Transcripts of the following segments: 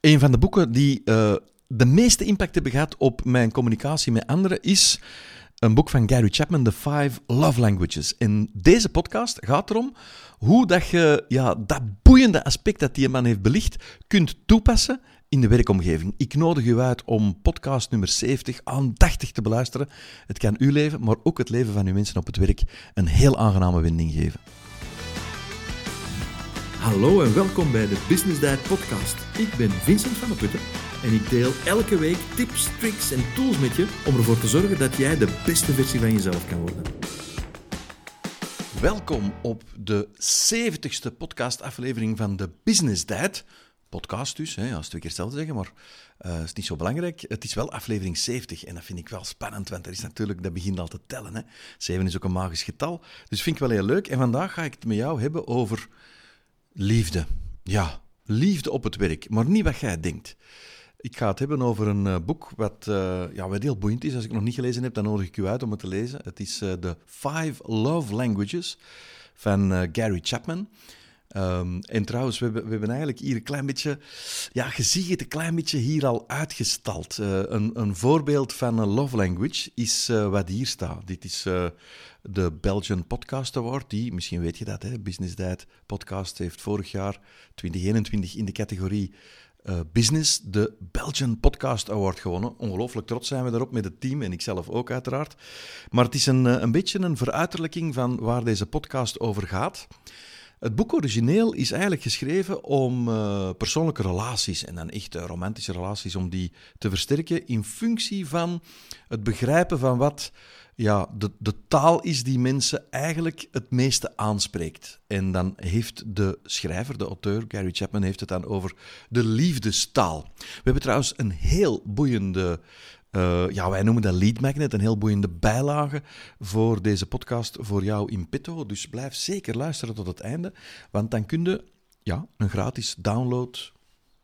Een van de boeken die uh, de meeste impact hebben gehad op mijn communicatie met anderen is een boek van Gary Chapman, The Five Love Languages. En deze podcast gaat erom hoe dat je ja, dat boeiende aspect dat die man heeft belicht kunt toepassen in de werkomgeving. Ik nodig u uit om podcast nummer 70 aandachtig te beluisteren. Het kan uw leven, maar ook het leven van uw mensen op het werk een heel aangename wending geven. Hallo en welkom bij de Business Diet Podcast. Ik ben Vincent van der Putten en ik deel elke week tips, tricks en tools met je om ervoor te zorgen dat jij de beste versie van jezelf kan worden. Welkom op de 70ste podcastaflevering van de Business Diet. Podcast dus, hè, als twee keer hetzelfde zeggen, maar uh, is niet zo belangrijk. Het is wel aflevering 70 en dat vind ik wel spannend, want er is natuurlijk, dat begint al te tellen. Hè. 7 is ook een magisch getal, dus vind ik wel heel leuk. En vandaag ga ik het met jou hebben over Liefde. Ja, liefde op het werk, maar niet wat jij denkt. Ik ga het hebben over een uh, boek wat, uh, ja, wat heel boeiend is. Als ik het nog niet gelezen heb, dan nodig ik u uit om het te lezen. Het is uh, The Five Love Languages van Gary Chapman. Um, en trouwens, we hebben, we hebben eigenlijk hier een klein beetje... Ja, je het een klein beetje hier al uitgestald. een, een voorbeeld van een love language is wat hier staat. Dit is de Belgian Podcast Award, die, misschien weet je dat, hè, Business Diet Podcast heeft vorig jaar, 2021, in de categorie Business de Belgian Podcast Award gewonnen. Ongelooflijk trots zijn we daarop met het team en ikzelf ook uiteraard. Maar het is een, eh, een beetje een veruiterlijking van waar deze podcast over gaat. Het boek origineel is eigenlijk geschreven om uh, persoonlijke relaties, en dan echt romantische relaties, om die te versterken in functie van het begrijpen van wat ja, de, de taal is die mensen eigenlijk het meeste aanspreekt. En dan heeft de schrijver, de auteur, Gary Chapman, heeft het dan over de liefdestaal. We hebben trouwens een heel boeiende uh, ja, wij noemen dat lead magnet, een heel boeiende bijlage voor deze podcast voor jou in petto. Dus blijf zeker luisteren tot het einde, want dan kun je ja, een gratis download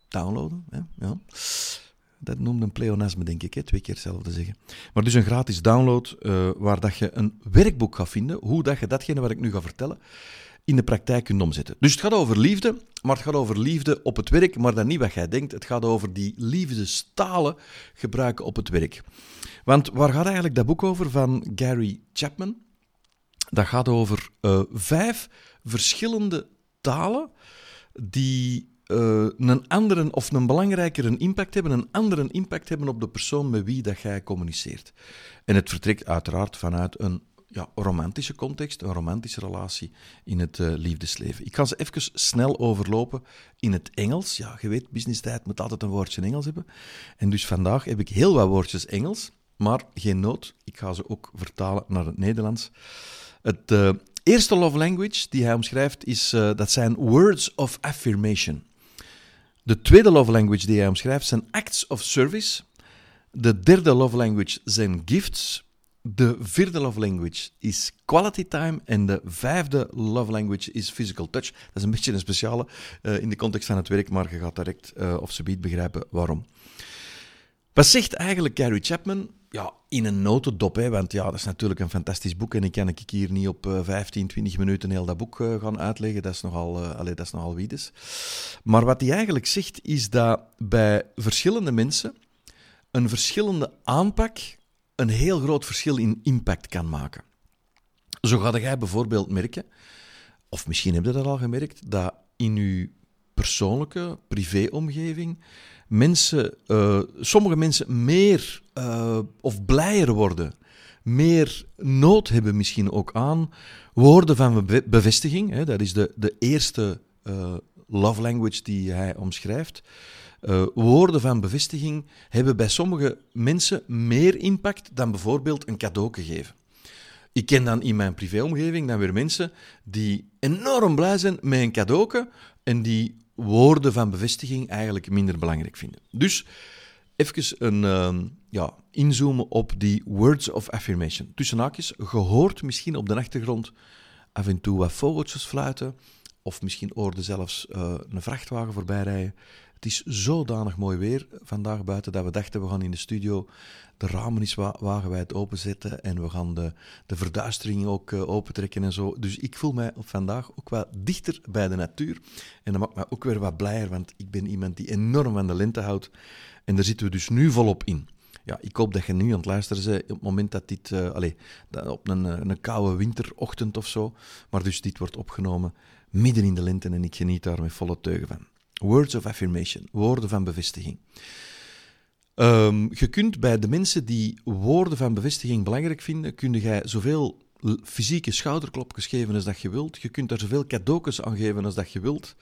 downloaden. Hè? Ja. Dat noemde een pleonasme, denk ik, hè? twee keer hetzelfde zeggen. Maar dus een gratis download uh, waar dat je een werkboek gaat vinden, hoe dat je datgene wat ik nu ga vertellen, in de praktijk kunt omzetten. Dus het gaat over liefde, maar het gaat over liefde op het werk, maar dan niet wat jij denkt. Het gaat over die liefdestalen gebruiken op het werk. Want waar gaat eigenlijk dat boek over van Gary Chapman? Dat gaat over uh, vijf verschillende talen die uh, een andere of een belangrijkere impact hebben, een andere impact hebben op de persoon met wie dat jij communiceert. En het vertrekt uiteraard vanuit een ja, romantische context, een romantische relatie in het uh, liefdesleven. Ik ga ze even snel overlopen in het Engels. Ja, je weet, business tijd moet altijd een woordje Engels hebben. En dus vandaag heb ik heel wat woordjes Engels, maar geen nood. Ik ga ze ook vertalen naar het Nederlands. Het uh, eerste love language die hij omschrijft, is, dat zijn words of affirmation. De tweede love language die hij omschrijft zijn acts of service. De derde love language zijn gifts. De vierde love language is quality time. En de vijfde love language is physical touch. Dat is een beetje een speciale uh, in de context van het werk, maar je gaat direct uh, of ze biedt begrijpen waarom. Wat zegt eigenlijk Gary Chapman? Ja, in een notendop, hè, want ja, dat is natuurlijk een fantastisch boek en ik kan ik hier niet op uh, 15, 20 minuten heel dat boek uh, gaan uitleggen. Dat is nogal, uh, allee, dat is nogal wiedes. Maar wat hij eigenlijk zegt, is dat bij verschillende mensen een verschillende aanpak een heel groot verschil in impact kan maken. Zo ga jij bijvoorbeeld merken, of misschien heb je dat al gemerkt, dat in je persoonlijke privéomgeving mensen, uh, sommige mensen meer uh, of blijer worden, meer nood hebben misschien ook aan woorden van bevestiging. Hè, dat is de, de eerste uh, love language die hij omschrijft. woorden van bevestiging hebben bij sommige mensen meer impact dan bijvoorbeeld een cadeau geven. Ik ken dan in mijn privéomgeving dan weer mensen die enorm blij zijn met een cadeau en die woorden van bevestiging eigenlijk minder belangrijk vinden. Dus even een uh, ja, inzoomen op die words of affirmation. Tussen haakjes, gehoord misschien op de achtergrond af en toe wat vogeltjes fluiten, of misschien hoorde zelfs uh, een vrachtwagen voorbij rijden. Het is zodanig mooi weer vandaag buiten dat we dachten we gaan in de studio de ramen eens wa wagenwijd openzetten en we gaan de, de verduistering ook uh, opentrekken en zo. Dus ik voel mij vandaag ook wel dichter bij de natuur. En dat maakt mij ook weer wat blijer, want ik ben iemand die enorm van de lente houdt. En daar zitten we dus nu volop in. Ja, ik hoop dat je nu aan het luisteren bent op het moment dat dit... Uh, allez, op een, een koude winterochtend of zo. Maar dus dit wordt opgenomen midden in de lente en ik geniet daar met volle teugen van. Words of affirmation, woorden van bevestiging. Um, je kunt bij de mensen die woorden van bevestiging belangrijk vinden, kun jij zoveel fysieke schouderklopjes geven als dat je wilt. Je kunt er zoveel cadeautjes aan geven als dat je wilt.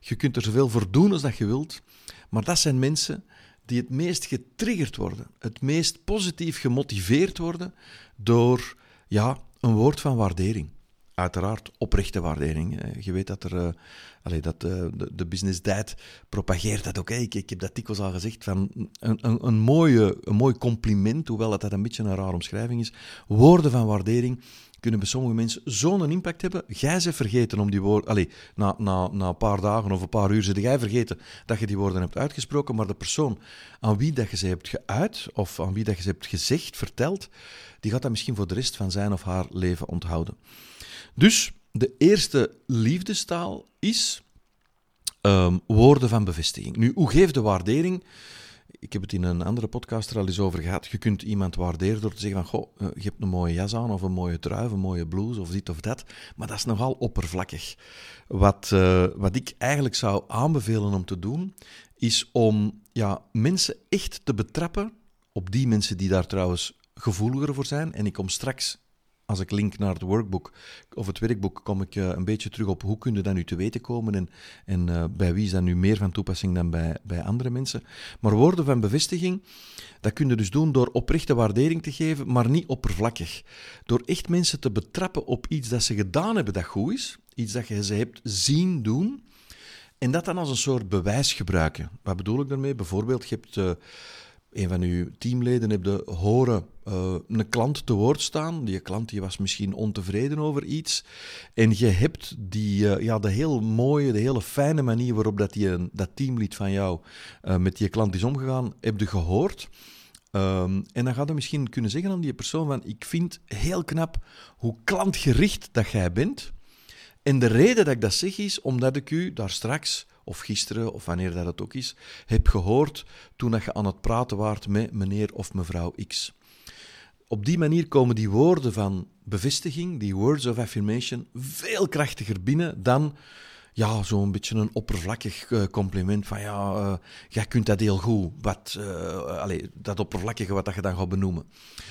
Je kunt er zoveel voor doen als dat je wilt. Maar dat zijn mensen die het meest getriggerd worden, het meest positief gemotiveerd worden door ja, een woord van waardering uiteraard oprechte waardering. Je weet dat er, uh, dat uh, de, de, Business Dad propageert dat ook. Ik, ik heb dat dikwijls al gezegd, van een, een, een, mooie, een mooi compliment, hoewel dat, dat een beetje een rare omschrijving is. Woorden van waardering kunnen bij sommige mensen zo'n impact hebben. Jij ze vergeten om die woorden... Allee, na, na, na een paar dagen of een paar uur zit jij vergeten dat je die woorden hebt uitgesproken, maar de persoon aan wie dat je ze hebt geuit, of aan wie dat je ze hebt gezegd, verteld, die gaat dat misschien voor de rest van zijn of haar leven onthouden. Dus de eerste liefdestaal is um, woorden van bevestiging. Nu, hoe geef de waardering? Ik heb het in een andere podcast er al eens over gehad. Je kunt iemand waarderen door te zeggen van, goh, eh, je hebt een mooie jas aan, of een mooie trui, of een mooie blouse, of dit of dat. Maar dat is nogal oppervlakkig. Wat, uh, wat ik eigenlijk zou aanbevelen om te doen, is om ja, mensen echt te betrappen, op die mensen die daar trouwens gevoeliger voor zijn. En ik kom straks als ik link naar het workbook of het werkboek, kom ik uh, een beetje terug op hoe kun je dat nu te weten komen en, en uh, bij wie is dat nu meer van toepassing dan bij, bij andere mensen. Maar woorden van bevestiging, dat kun je dus doen door oprechte waardering te geven, maar niet oppervlakkig. Door echt mensen te betrappen op iets dat ze gedaan hebben dat goed is, iets dat je ze hebt zien doen, en dat dan als een soort bewijs gebruiken. Wat bedoel ik daarmee? Bijvoorbeeld, je hebt... Uh, een van uw teamleden hebt horen uh, een klant te woord staan. Die klant die was misschien ontevreden over iets. En je hebt die, uh, ja, de heel mooie, de hele fijne manier waarop dat, die, dat teamlid van jou uh, met die klant is omgegaan, heb je gehoord. Um, en dan gaat je misschien kunnen zeggen aan die persoon van ik vind heel knap hoe klantgericht dat jij bent. En de reden dat ik dat zeg is omdat ik u daar straks of gisteren, of wanneer dat het ook is, heb gehoord toen dat je aan het praten waart met meneer of mevrouw X. Op die manier komen die woorden van bevestiging, die words of affirmation, veel krachtiger binnen dan ja, zo'n beetje een oppervlakkig eh, compliment van ja, uh, jij kunt dat heel goed. Wat, uh, allez, dat oppervlakkige wat dat je dan gaat benoemen.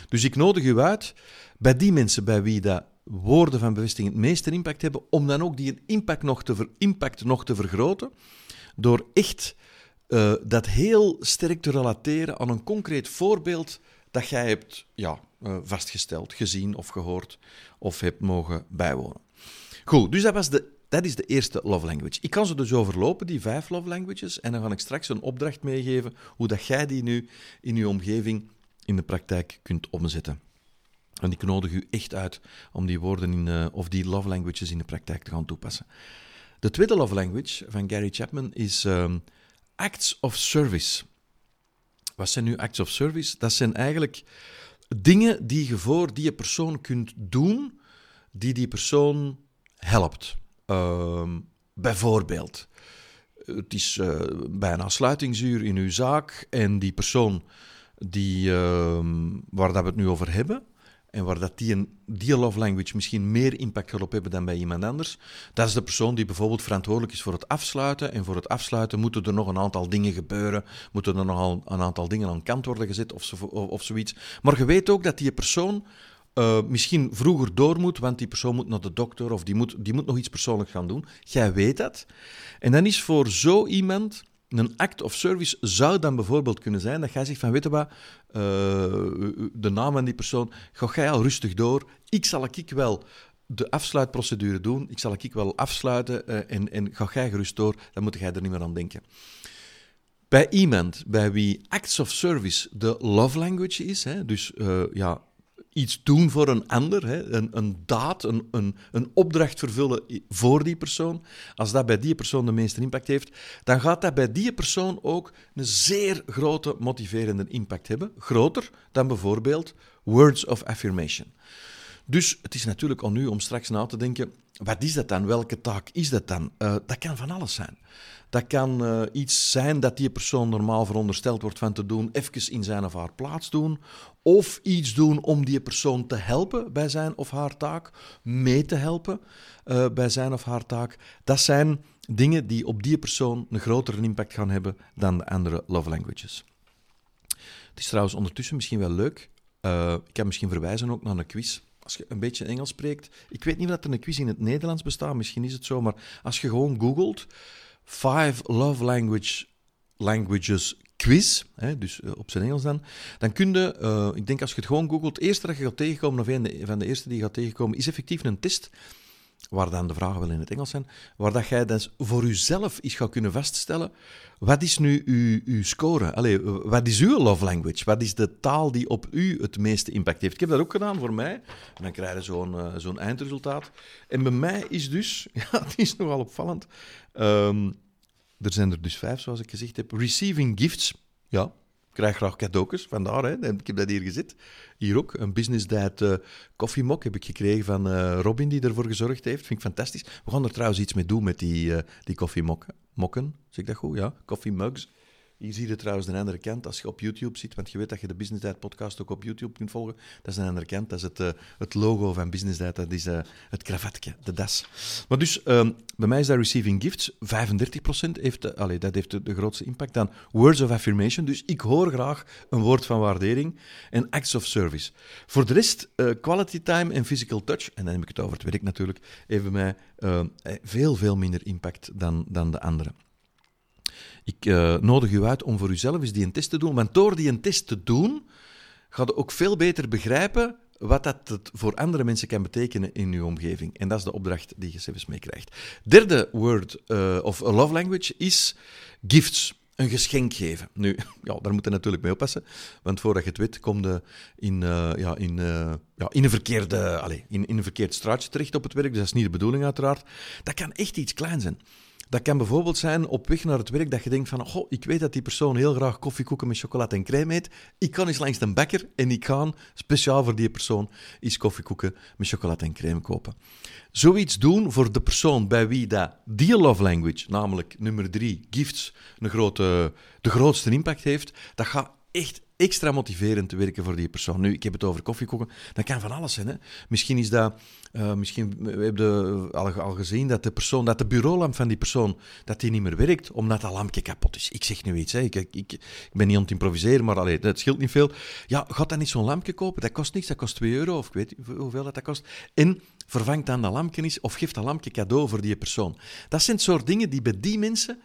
Dus ik nodig u uit bij die mensen bij wie dat woorden van bevestiging het meeste impact hebben, om dan ook die impact nog te, ver, impact nog te vergroten, door echt uh, dat heel sterk te relateren aan een concreet voorbeeld dat jij hebt ja, uh, vastgesteld, gezien of gehoord of hebt mogen bijwonen. Goed, dus dat, was de, dat is de eerste love language. Ik kan ze dus overlopen, die vijf love languages, en dan ga ik straks een opdracht meegeven hoe dat jij die nu in je omgeving in de praktijk kunt omzetten. En ik nodig u echt uit om die woorden in, uh, of die love languages in de praktijk te gaan toepassen. De tweede love language van Gary Chapman is um, acts of service. Wat zijn nu acts of service? Dat zijn eigenlijk dingen die je voor die persoon kunt doen, die die persoon helpt. Uh, bijvoorbeeld, het is uh, bijna sluitingsuur in uw zaak en die persoon die, uh, waar dat we het nu over hebben, en waar dat die, een, die love language misschien meer impact gaat op hebben dan bij iemand anders, dat is de persoon die bijvoorbeeld verantwoordelijk is voor het afsluiten. En voor het afsluiten moeten er nog een aantal dingen gebeuren, moeten er nog een aantal dingen aan kant worden gezet of, of, zoiets. Maar je weet ook dat die persoon uh, misschien vroeger door moet, want die persoon moet naar de dokter of die moet, die moet nog iets persoonlijks gaan doen. Jij weet dat. En dan is voor zo iemand een act of service zou dan bijvoorbeeld kunnen zijn dat jij zegt van, weet je wat, uh, de naam van die persoon, ga jij al rustig door, ik zal ik wel de afsluitprocedure doen, ik zal ik wel afsluiten uh, en, en ga jij gerust door, dan moet jij er niet meer aan denken. Bij iemand bij wie acts of service de love language is, hè, dus uh, ja, iets doen voor een ander, hè, een, een daad, een, een, een opdracht vervullen voor die persoon, als dat bij die persoon de meeste impact heeft, dan gaat dat bij die persoon ook een zeer grote motiverende impact hebben. Groter dan bijvoorbeeld words of affirmation. Dus het is natuurlijk aan u om straks na te denken: wat is dat dan? Welke taak is dat dan? Uh, dat kan van alles zijn. Dat kan uh, iets zijn dat die persoon normaal verondersteld wordt van te doen, even in zijn of haar plaats doen. Of iets doen om die persoon te helpen bij zijn of haar taak, mee te helpen uh, bij zijn of haar taak. Dat zijn dingen die op die persoon een grotere impact gaan hebben dan de andere love languages. Het is trouwens ondertussen misschien wel leuk. Uh, ik kan misschien verwijzen ook naar een quiz als je een beetje Engels spreekt. Ik weet niet of er een quiz in het Nederlands bestaat, misschien is het zo, maar als je gewoon googelt Five Love Language, Languages Quiz, hè, dus eh, op zijn Engels dan, dan kun je, uh, ik denk als je het gewoon googelt, het eerste dat je gaat tegenkomen, of een van de eerste die je gaat tegenkomen, is effectief een test waar dan de vragen wel in het Engels zijn, waar dat jij dus voor jezelf iets gaat kunnen vaststellen. Wat is nu uw, uw score? Allee, wat is uw love language? Wat is de taal die op u het meeste impact heeft? Ik heb dat ook gedaan voor mij. En dan krijg je zo'n zo'n eindresultaat. En bij mij is dus, ja, het is nogal opvallend. Um, er zijn er dus vijf, zoals ik gezegd heb. Receiving gifts, ja, krijg graag cadeautjes, vandaar. Hè. Ik heb dat hier gezet. Hier ook, een Business uh, koffiemok heb ik gekregen van uh, Robin, die ervoor gezorgd heeft. Vind ik fantastisch. We gaan er trouwens iets mee doen met die, uh, die koffiemokken. Zeg ik dat goed? Ja, koffiemugs. Hier zie je trouwens de andere kant, als je op YouTube ziet, want je weet dat je de Business Dad podcast ook op YouTube kunt volgen. Dat is de andere kant, dat is het, uh, het logo van Business Dad, dat is uh, het kravatje, de das. Maar dus, um, bij mij is dat Receiving Gifts, 35% heeft, allee, dat heeft de, de, grootste impact dan Words of Affirmation, dus ik hoor graag een woord van waardering en Acts of Service. Voor de rest, Quality Time en Physical Touch, en dan heb ik het over het werk natuurlijk, heeft bij mij veel, veel minder impact dan, dan de andere. Ik uh, nodig u uit om voor uzelf eens die een test te doen. Want door die een test te doen, gaat je ook veel beter begrijpen wat dat voor andere mensen kan betekenen in uw omgeving. En dat is de opdracht die je zelfs meekrijgt. Derde word uh, of love language is gifts. Een geschenk geven. Nu, ja, daar moet je natuurlijk mee oppassen. Want voordat je het weet, kom je in, uh, ja, in, ja, in, een verkeerde, allez, in, in een verkeerd straatje terecht op het werk. Dus dat is niet de bedoeling, uiteraard. Dat kan echt iets klein zijn. Dat kan bijvoorbeeld zijn op weg naar het werk dat je denkt van, oh, ik weet dat die persoon heel graag koffiekoeken met chocolade en crème eet. Ik kan eens langs de bakker en ik ga speciaal voor die persoon eens koffiekoeken met chocolade en crème kopen. Zoiets doen voor de persoon bij wie dat die love language, namelijk nummer drie, gifts, een grote, de grootste impact heeft, dat gaat echt extra motiverend te werken voor die persoon. Nu, ik heb het over koffiekoeken. Dat kan van alles zijn. Hè? Misschien is dat... Uh, misschien we hebben al, gezien dat de persoon, dat de bureaulamp van die persoon, dat die niet meer werkt, omdat dat lampje kapot is. Ik zeg nu iets, hè. Ik, ik, ik ben niet aan improviseren, maar allee, dat scheelt niet veel. Ja, gaat dan niet zo'n lampje kopen? Dat kost niks, dat kost 2 euro, of ik weet hoeveel dat, dat kost. En vervangt dan dat lampje eens, of geeft dat lampje cadeau voor die persoon. Dat zijn het soort dingen die bij die mensen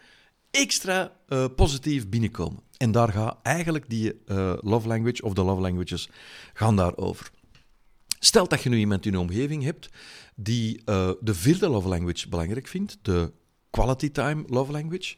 extra uh, positief binnenkomen. En daar gaat eigenlijk die uh, love language of de love languages gaan daarover. Stel dat je nu iemand in je omgeving hebt die uh, de vierde love language belangrijk vindt, de quality time love language,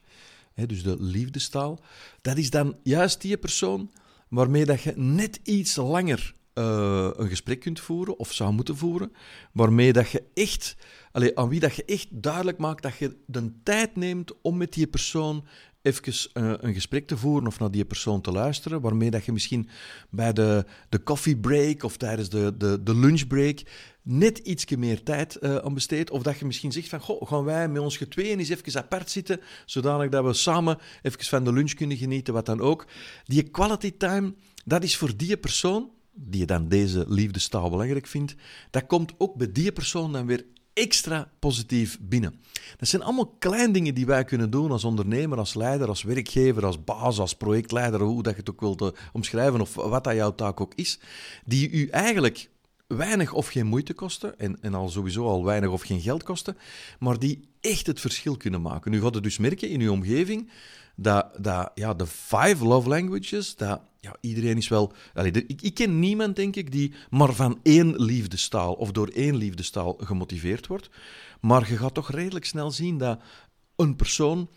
hè, dus de liefdestaal. Dat is dan juist die persoon waarmee dat je net iets langer uh, een gesprek kunt voeren, of zou moeten voeren, waarmee dat je echt, allez, aan wie dat je echt duidelijk maakt dat je de tijd neemt om met die persoon even uh, een gesprek te voeren of naar die persoon te luisteren, waarmee dat je misschien bij de, de coffee break of tijdens de, de, de lunchbreak net iets meer tijd uh, aan besteedt. Of dat je misschien zegt van, goh, gaan wij met ons getweeën eens even apart zitten, zodanig dat we samen even van de lunch kunnen genieten, wat dan ook. Die quality time, dat is voor die persoon die je dan deze liefdestaal belangrijk vindt, dat komt ook bij die persoon dan weer extra positief binnen. Dat zijn allemaal kleine dingen die wij kunnen doen als ondernemer, als leider, als werkgever, als baas, als projectleider, hoe dat je het ook wilt eh, omschrijven of wat dat jouw taak ook is, die u eigenlijk weinig of geen moeite kosten en, en al sowieso al weinig of geen geld kosten, maar die echt het verschil kunnen maken. Nu gaat het dus merken in uw omgeving dat, dat ja, de five love languages, dat ja, iedereen is wel... Ik, ik, ken niemand, denk ik, die maar van één liefdestaal of door één liefdestaal gemotiveerd wordt. Maar je gaat toch redelijk snel zien dat een persoon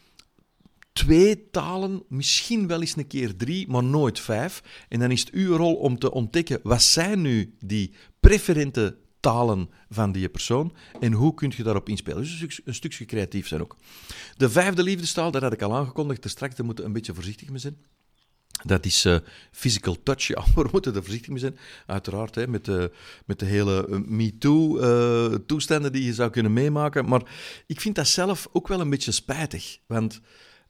twee talen, misschien wel eens een keer drie, maar nooit vijf. En dan is het uw rol om te ontdekken, wat zijn nu die preferente talen van die persoon en hoe kun je daarop inspelen. Dus een, stuk, een stukje creatief zijn ook. De vijfde liefdestaal, dat had ik al aangekondigd, er straks daar moeten een beetje voorzichtig mee zijn. Dat is uh, physical touch. Ja, we moeten er voorzichtig mee zijn. Uiteraard, hè, met, de, met de hele uh, MeToo-toestanden die je zou kunnen meemaken. Maar ik vind dat zelf ook wel een beetje spijtig. Want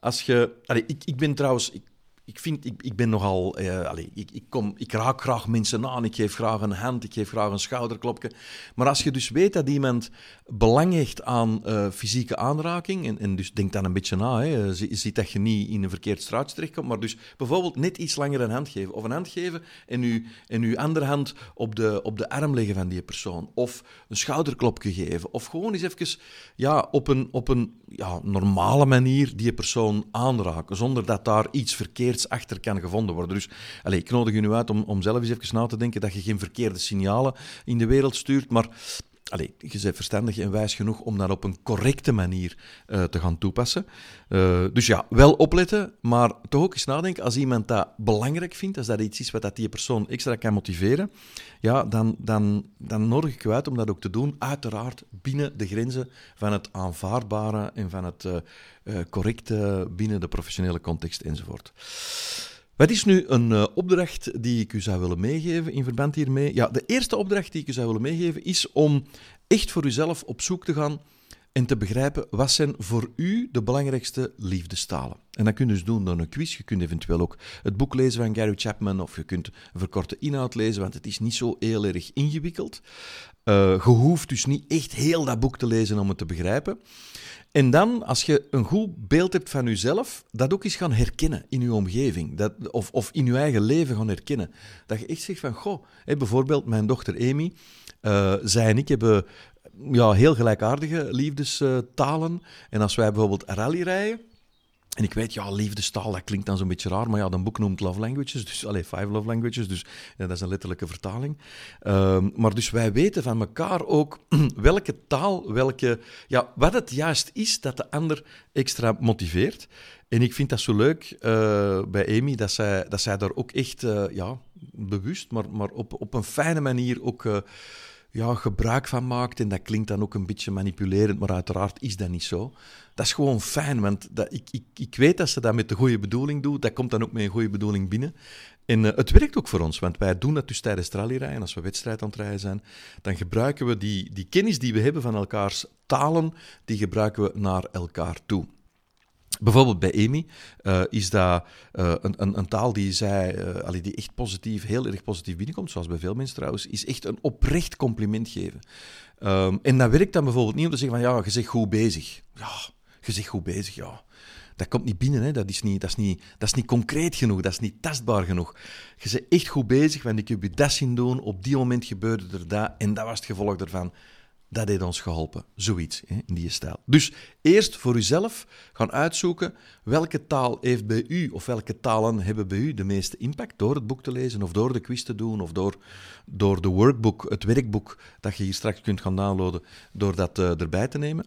als je... Allee, ik, ik ben trouwens... Ik, ik, vind, ik, ik ben nogal. Uh, allez, ik, ik, kom, ik raak graag mensen aan. Ik geef graag een hand. Ik geef graag een schouderklopje. Maar als je dus weet dat iemand belang hecht aan uh, fysieke aanraking. En, en dus denk dan een beetje na. Hè, ziet dat je niet in een verkeerd straatje terechtkomt. Maar dus bijvoorbeeld net iets langer een hand geven. Of een hand geven en je, en uw andere hand op de, op de arm leggen van die persoon. Of een schouderklopje geven. Of gewoon eens even ja, op een, op een ja, normale manier die persoon aanraken. Zonder dat daar iets verkeerd achter kan gevonden worden. Dus allez, ik nodig je nu uit om, om zelf eens even na te denken dat je geen verkeerde signalen in de wereld stuurt, maar Allee, je bent verstandig en wijs genoeg om dat op een correcte manier uh, te gaan toepassen. Uh, dus ja, wel opletten, maar toch ook eens nadenken. Als iemand dat belangrijk vindt, als dat iets is wat dat die persoon extra kan motiveren, ja, dan, dan, dan nodig ik je uit om dat ook te doen. Uiteraard binnen de grenzen van het aanvaardbare en van het uh, correcte binnen de professionele context enzovoort. Wat is nu een uh, opdracht die ik u zou willen meegeven in verband hiermee? Ja, de eerste opdracht die ik u zou willen meegeven is om echt voor uzelf op zoek te gaan en te begrijpen wat zijn voor u de belangrijkste liefdestalen. En dat kun je dus doen door een quiz. Je kunt eventueel ook het boek lezen van Gary Chapman of je kunt een verkorte inhoud lezen, want het is niet zo heel erg ingewikkeld. Uh, je hoeft dus niet echt heel dat boek te lezen om het te begrijpen. En dan, als je een goed beeld hebt van jezelf, dat ook eens gaan herkennen in je omgeving. Dat, of, of in je eigen leven gaan herkennen. Dat je echt zegt van, goh, bijvoorbeeld mijn dochter Amy, uh, zij en ik hebben ja, heel gelijkaardige liefdestalen. En als wij bijvoorbeeld rally rijden, en ik weet, ja, liefdestaal, dat klinkt dan zo'n beetje raar, maar ja, dat boek noemt Love Languages, dus, allez, Five Love Languages, dus dat is een letterlijke vertaling. Um, maar dus wij weten van elkaar ook welke taal, welke, ja, wat het juist is dat de ander extra motiveert. En ik vind dat zo leuk uh, bij Amy, dat zij, dat zij daar ook echt, uh, ja, bewust, maar, maar op, op een fijne manier ook... Uh, ja, gebruik van maakt. En dat klinkt dan ook een beetje manipulerend, maar uiteraard is dat niet zo. Dat is gewoon fijn, want dat, ik, ik, ik weet dat ze dat met de goede bedoeling doet. Dat komt dan ook met een goede bedoeling binnen. En uh, het werkt ook voor ons, want wij doen dat dus tijdens rallyrijden. Als we wedstrijd aan het rijden zijn, dan gebruiken we die, die kennis die we hebben van elkaars talen, die gebruiken we naar elkaar toe. Bijvoorbeeld bij Amy uh, is dat uh, een, een, een, taal die zij, uh, die echt positief, heel erg positief binnenkomt, zoals bij veel mensen trouwens, is echt een oprecht compliment geven. Um, en dat werkt dan bijvoorbeeld niet om te zeggen van ja, je zegt goed bezig. Ja, je zegt goed bezig, ja. Dat komt niet binnen, hè. Dat, is niet, dat, is niet, dat is niet concreet genoeg, dat is niet tastbaar genoeg. Je bent echt goed bezig, want ik heb je dat zien doen, op die moment gebeurde er dat, en dat was het gevolg daarvan. Dat heeft ons geholpen. Zoiets hè, in die stijl. Dus eerst voor uzelf gaan uitzoeken welke taal heeft bij u of welke talen hebben bij u de meeste impact door het boek te lezen of door de quiz te doen of door, door de workbook, het werkboek dat je hier straks kunt gaan downloaden, door dat uh, erbij te nemen.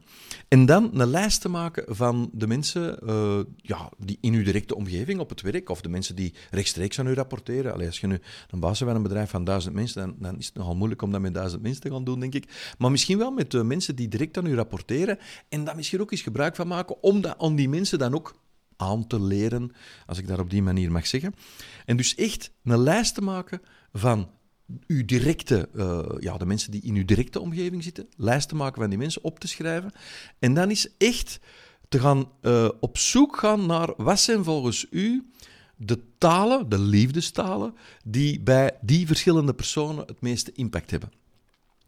En dan een lijst te maken van de mensen uh, ja, die in uw directe omgeving op het werk of de mensen die rechtstreeks aan u rapporteren. Allee, als je nu een baas bent van een bedrijf van duizend mensen, dan, dan is het nogal moeilijk om dat met duizend mensen te gaan doen, denk ik. Maar misschien wel met uh, mensen die direct aan u rapporteren en daar misschien ook eens gebruik van maken om, dat, om die mensen dan ook aan te leren, als ik dat op die manier mag zeggen. En dus echt een lijst te maken van uw directe, uh, ja, de mensen die in uw directe omgeving zitten, lijst te maken van die mensen, op te schrijven. En dan is echt te gaan uh, op zoek gaan naar wat zijn volgens u de talen, de liefdestalen, die bij die verschillende personen het meeste impact hebben.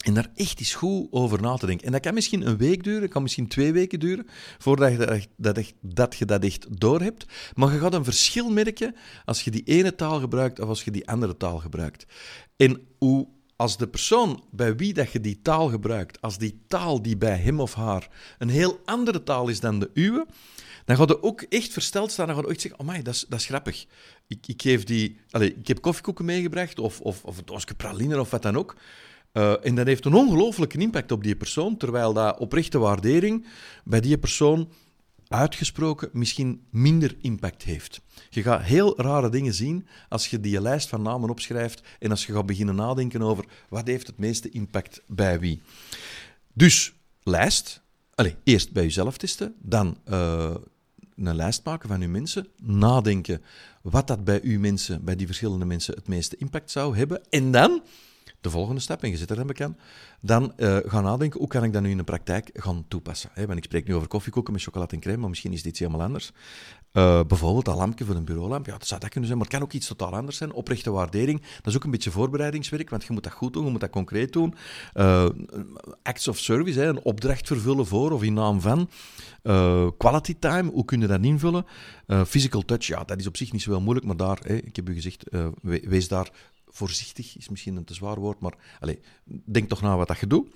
En daar echt eens goed over na te denken. En dat kan misschien een week duren, kan misschien twee weken duren, voordat je dat, echt, dat, je dat echt doorhebt. Maar je gaat een verschil merken als je die ene taal gebruikt of als je die andere taal gebruikt. En hoe, als de persoon bij wie dat je die taal gebruikt, als die taal die bij hem of haar een heel andere taal is dan de uwe, dan gaat je ook echt versteld staan. Dan gaat je echt zeggen, oh dat is, dat is grappig. Ik, ik, geef die, allez, ik heb koffiekoeken meegebracht, of, of, of een doosje of wat dan ook. Uh, en dat heeft een ongelooflijke impact op die persoon, terwijl dat oprechte waardering bij die persoon uitgesproken misschien minder impact heeft. Je gaat heel rare dingen zien als je die lijst van namen opschrijft en als je gaat beginnen nadenken over wat heeft het meeste impact bij wie. Dus lijst, allez, eerst bij jezelf testen, dan uh, een lijst maken van uw mensen, nadenken wat dat bij uw mensen, bij die verschillende mensen, het meeste impact zou hebben, en dan de volgende stap, en je zit er dan bekend, dan uh, gaan nadenken, hoe kan ik dat nu in de praktijk gaan toepassen? Hè? Want ik spreek nu over koffiekoeken met chocolade en crème, maar misschien is dit iets helemaal anders. Uh, bijvoorbeeld dat lampje voor een bureaulamp, ja, dat zou dat kunnen zijn, maar het kan ook iets totaal anders zijn. Oprechte waardering, dat is ook een beetje voorbereidingswerk, want je moet dat goed doen, je moet dat concreet doen. Uh, acts of service, hè, een opdracht vervullen voor of in naam van. quality time, hoe kun je dat invullen? physical touch, ja, dat is op zich niet zo heel moeilijk, maar daar, hè, ik heb u gezegd, wees daar voorzichtig is misschien een te zwaar woord, maar allez, denk toch na wat dat je doet.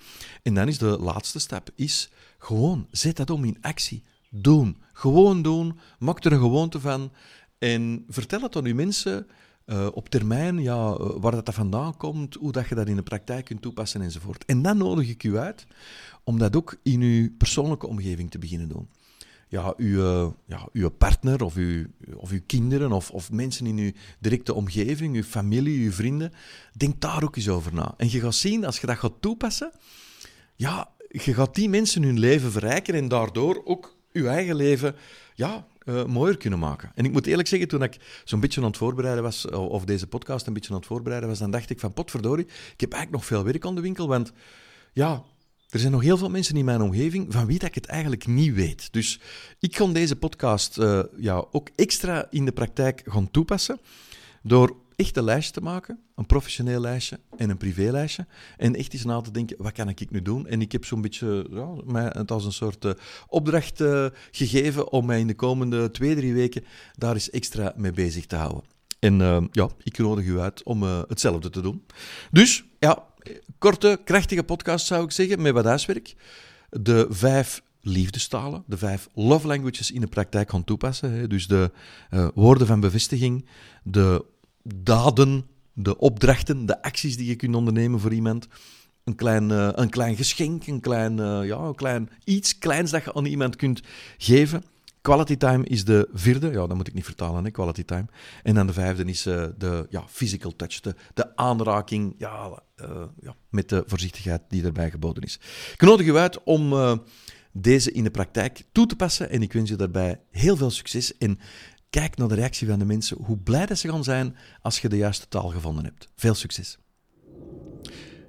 En dan is de laatste stap, is gewoon, zet dat om in actie. Doen. Gewoon doen. Maak er een gewoonte van. En vertel het aan uw mensen uh, op termijn, ja, eh, waar dat, dat vandaan komt, hoe dat je dat in de praktijk kunt toepassen enzovoort. En dan nodig ik u uit om dat ook in uw persoonlijke omgeving te beginnen doen ja, uw, eh, ja, uw partner of uw, of uw kinderen of, of mensen in uw directe omgeving, uw familie, uw vrienden, denk daar ook eens over na. En je gaat zien, als je dat gaat toepassen, ja, je gaat die mensen hun leven verrijken en daardoor ook je eigen leven ja, uh, mooier kunnen maken. En ik moet eerlijk zeggen, toen ik zo'n beetje aan het voorbereiden was, of deze podcast een beetje aan het voorbereiden was, dan dacht ik van potverdorie, ik heb eigenlijk nog veel werk aan de winkel, want ja, er zijn nog heel veel mensen in mijn omgeving van wie ik het eigenlijk niet weet. Dus ik kan deze podcast uh, ja, ook extra in de praktijk gaan toepassen door echt een lijstje te maken, een professioneel lijstje en een privélijstje. En echt eens na te denken, wat kan ik nu doen? En ik heb zo'n beetje ja, mij het als een soort uh, opdracht uh, gegeven om mij in de komende twee, drie weken daar eens extra mee bezig te houden. En ja, ik nodig u uit om hetzelfde te doen. Dus ja, korte, krachtige podcast zou ik zeggen, met wat huiswerk. De vijf liefdestalen, de vijf love languages in de praktijk gaan toepassen. Dus de uh, woorden van bevestiging, de daden, de opdrachten, de acties die je kunt ondernemen voor iemand. Een klein, uh, een klein geschenk, een klein, uh, ja, een klein iets kleins dat je aan iemand kunt geven. Quality time is de vierde, ja, dat moet ik niet vertalen, hè, quality time. En dan de vijfde is uh, de ja, physical touch, de, de aanraking ja, uh, ja, met de voorzichtigheid die erbij geboden is. Ik nodig u uit om uh, deze in de praktijk toe te passen en ik wens je daarbij heel veel succes. En kijk naar de reactie van de mensen, hoe blij dat ze gaan zijn als je de juiste taal gevonden hebt. Veel succes!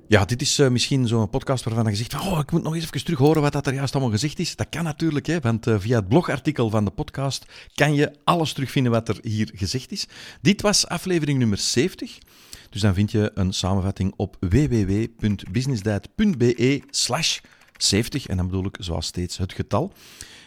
Ja, dit is uh, misschien zo'n podcast waarvan je zegt oh, ik moet nog eens even terug horen wat dat er juist allemaal gezegd is. Dat kan natuurlijk, hè, want uh, via het blogartikel van de podcast kan je alles terugvinden wat er hier gezegd is. Dit was aflevering nummer 70. Dus dan vind je een samenvatting op www.businessdiet.be slash 70. En dan bedoel ik zoals steeds het getal.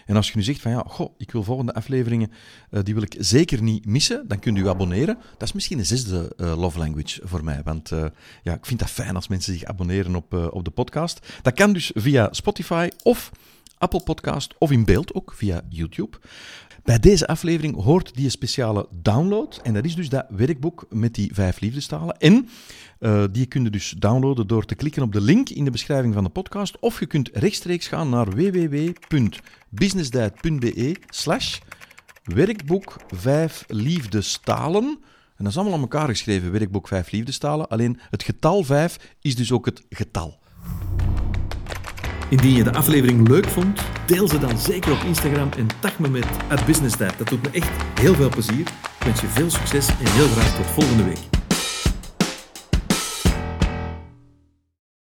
En als je nu zegt van ja, goh, ik wil volgende afleveringen, uh, die wil ik zeker niet missen, dan kunt u abonneren. Dat is misschien een zesde uh, love language voor mij. Want uh, ja, ik vind dat fijn als mensen zich abonneren op, op de podcast. Dat kan dus via Spotify of Apple Podcast of in beeld ook via YouTube. Bij deze aflevering hoort die speciale download. En dat is dus dat werkboek met die vijf liefdestalen. En uh, die kun je dus downloaden door te klikken op de link in de beschrijving van de podcast. Of je kunt rechtstreeks gaan naar www.businessdiet.be slash werkboek 5 liefdestalen. En dat is allemaal aan elkaar geschreven, werkboek 5 liefdestalen. Alleen het getal 5 is dus ook het getal. Indien je de aflevering leuk vond, deel ze dan zeker op Instagram en tag me met at Dat doet me echt heel veel plezier. Ik wens je veel succes en heel graag tot volgende week.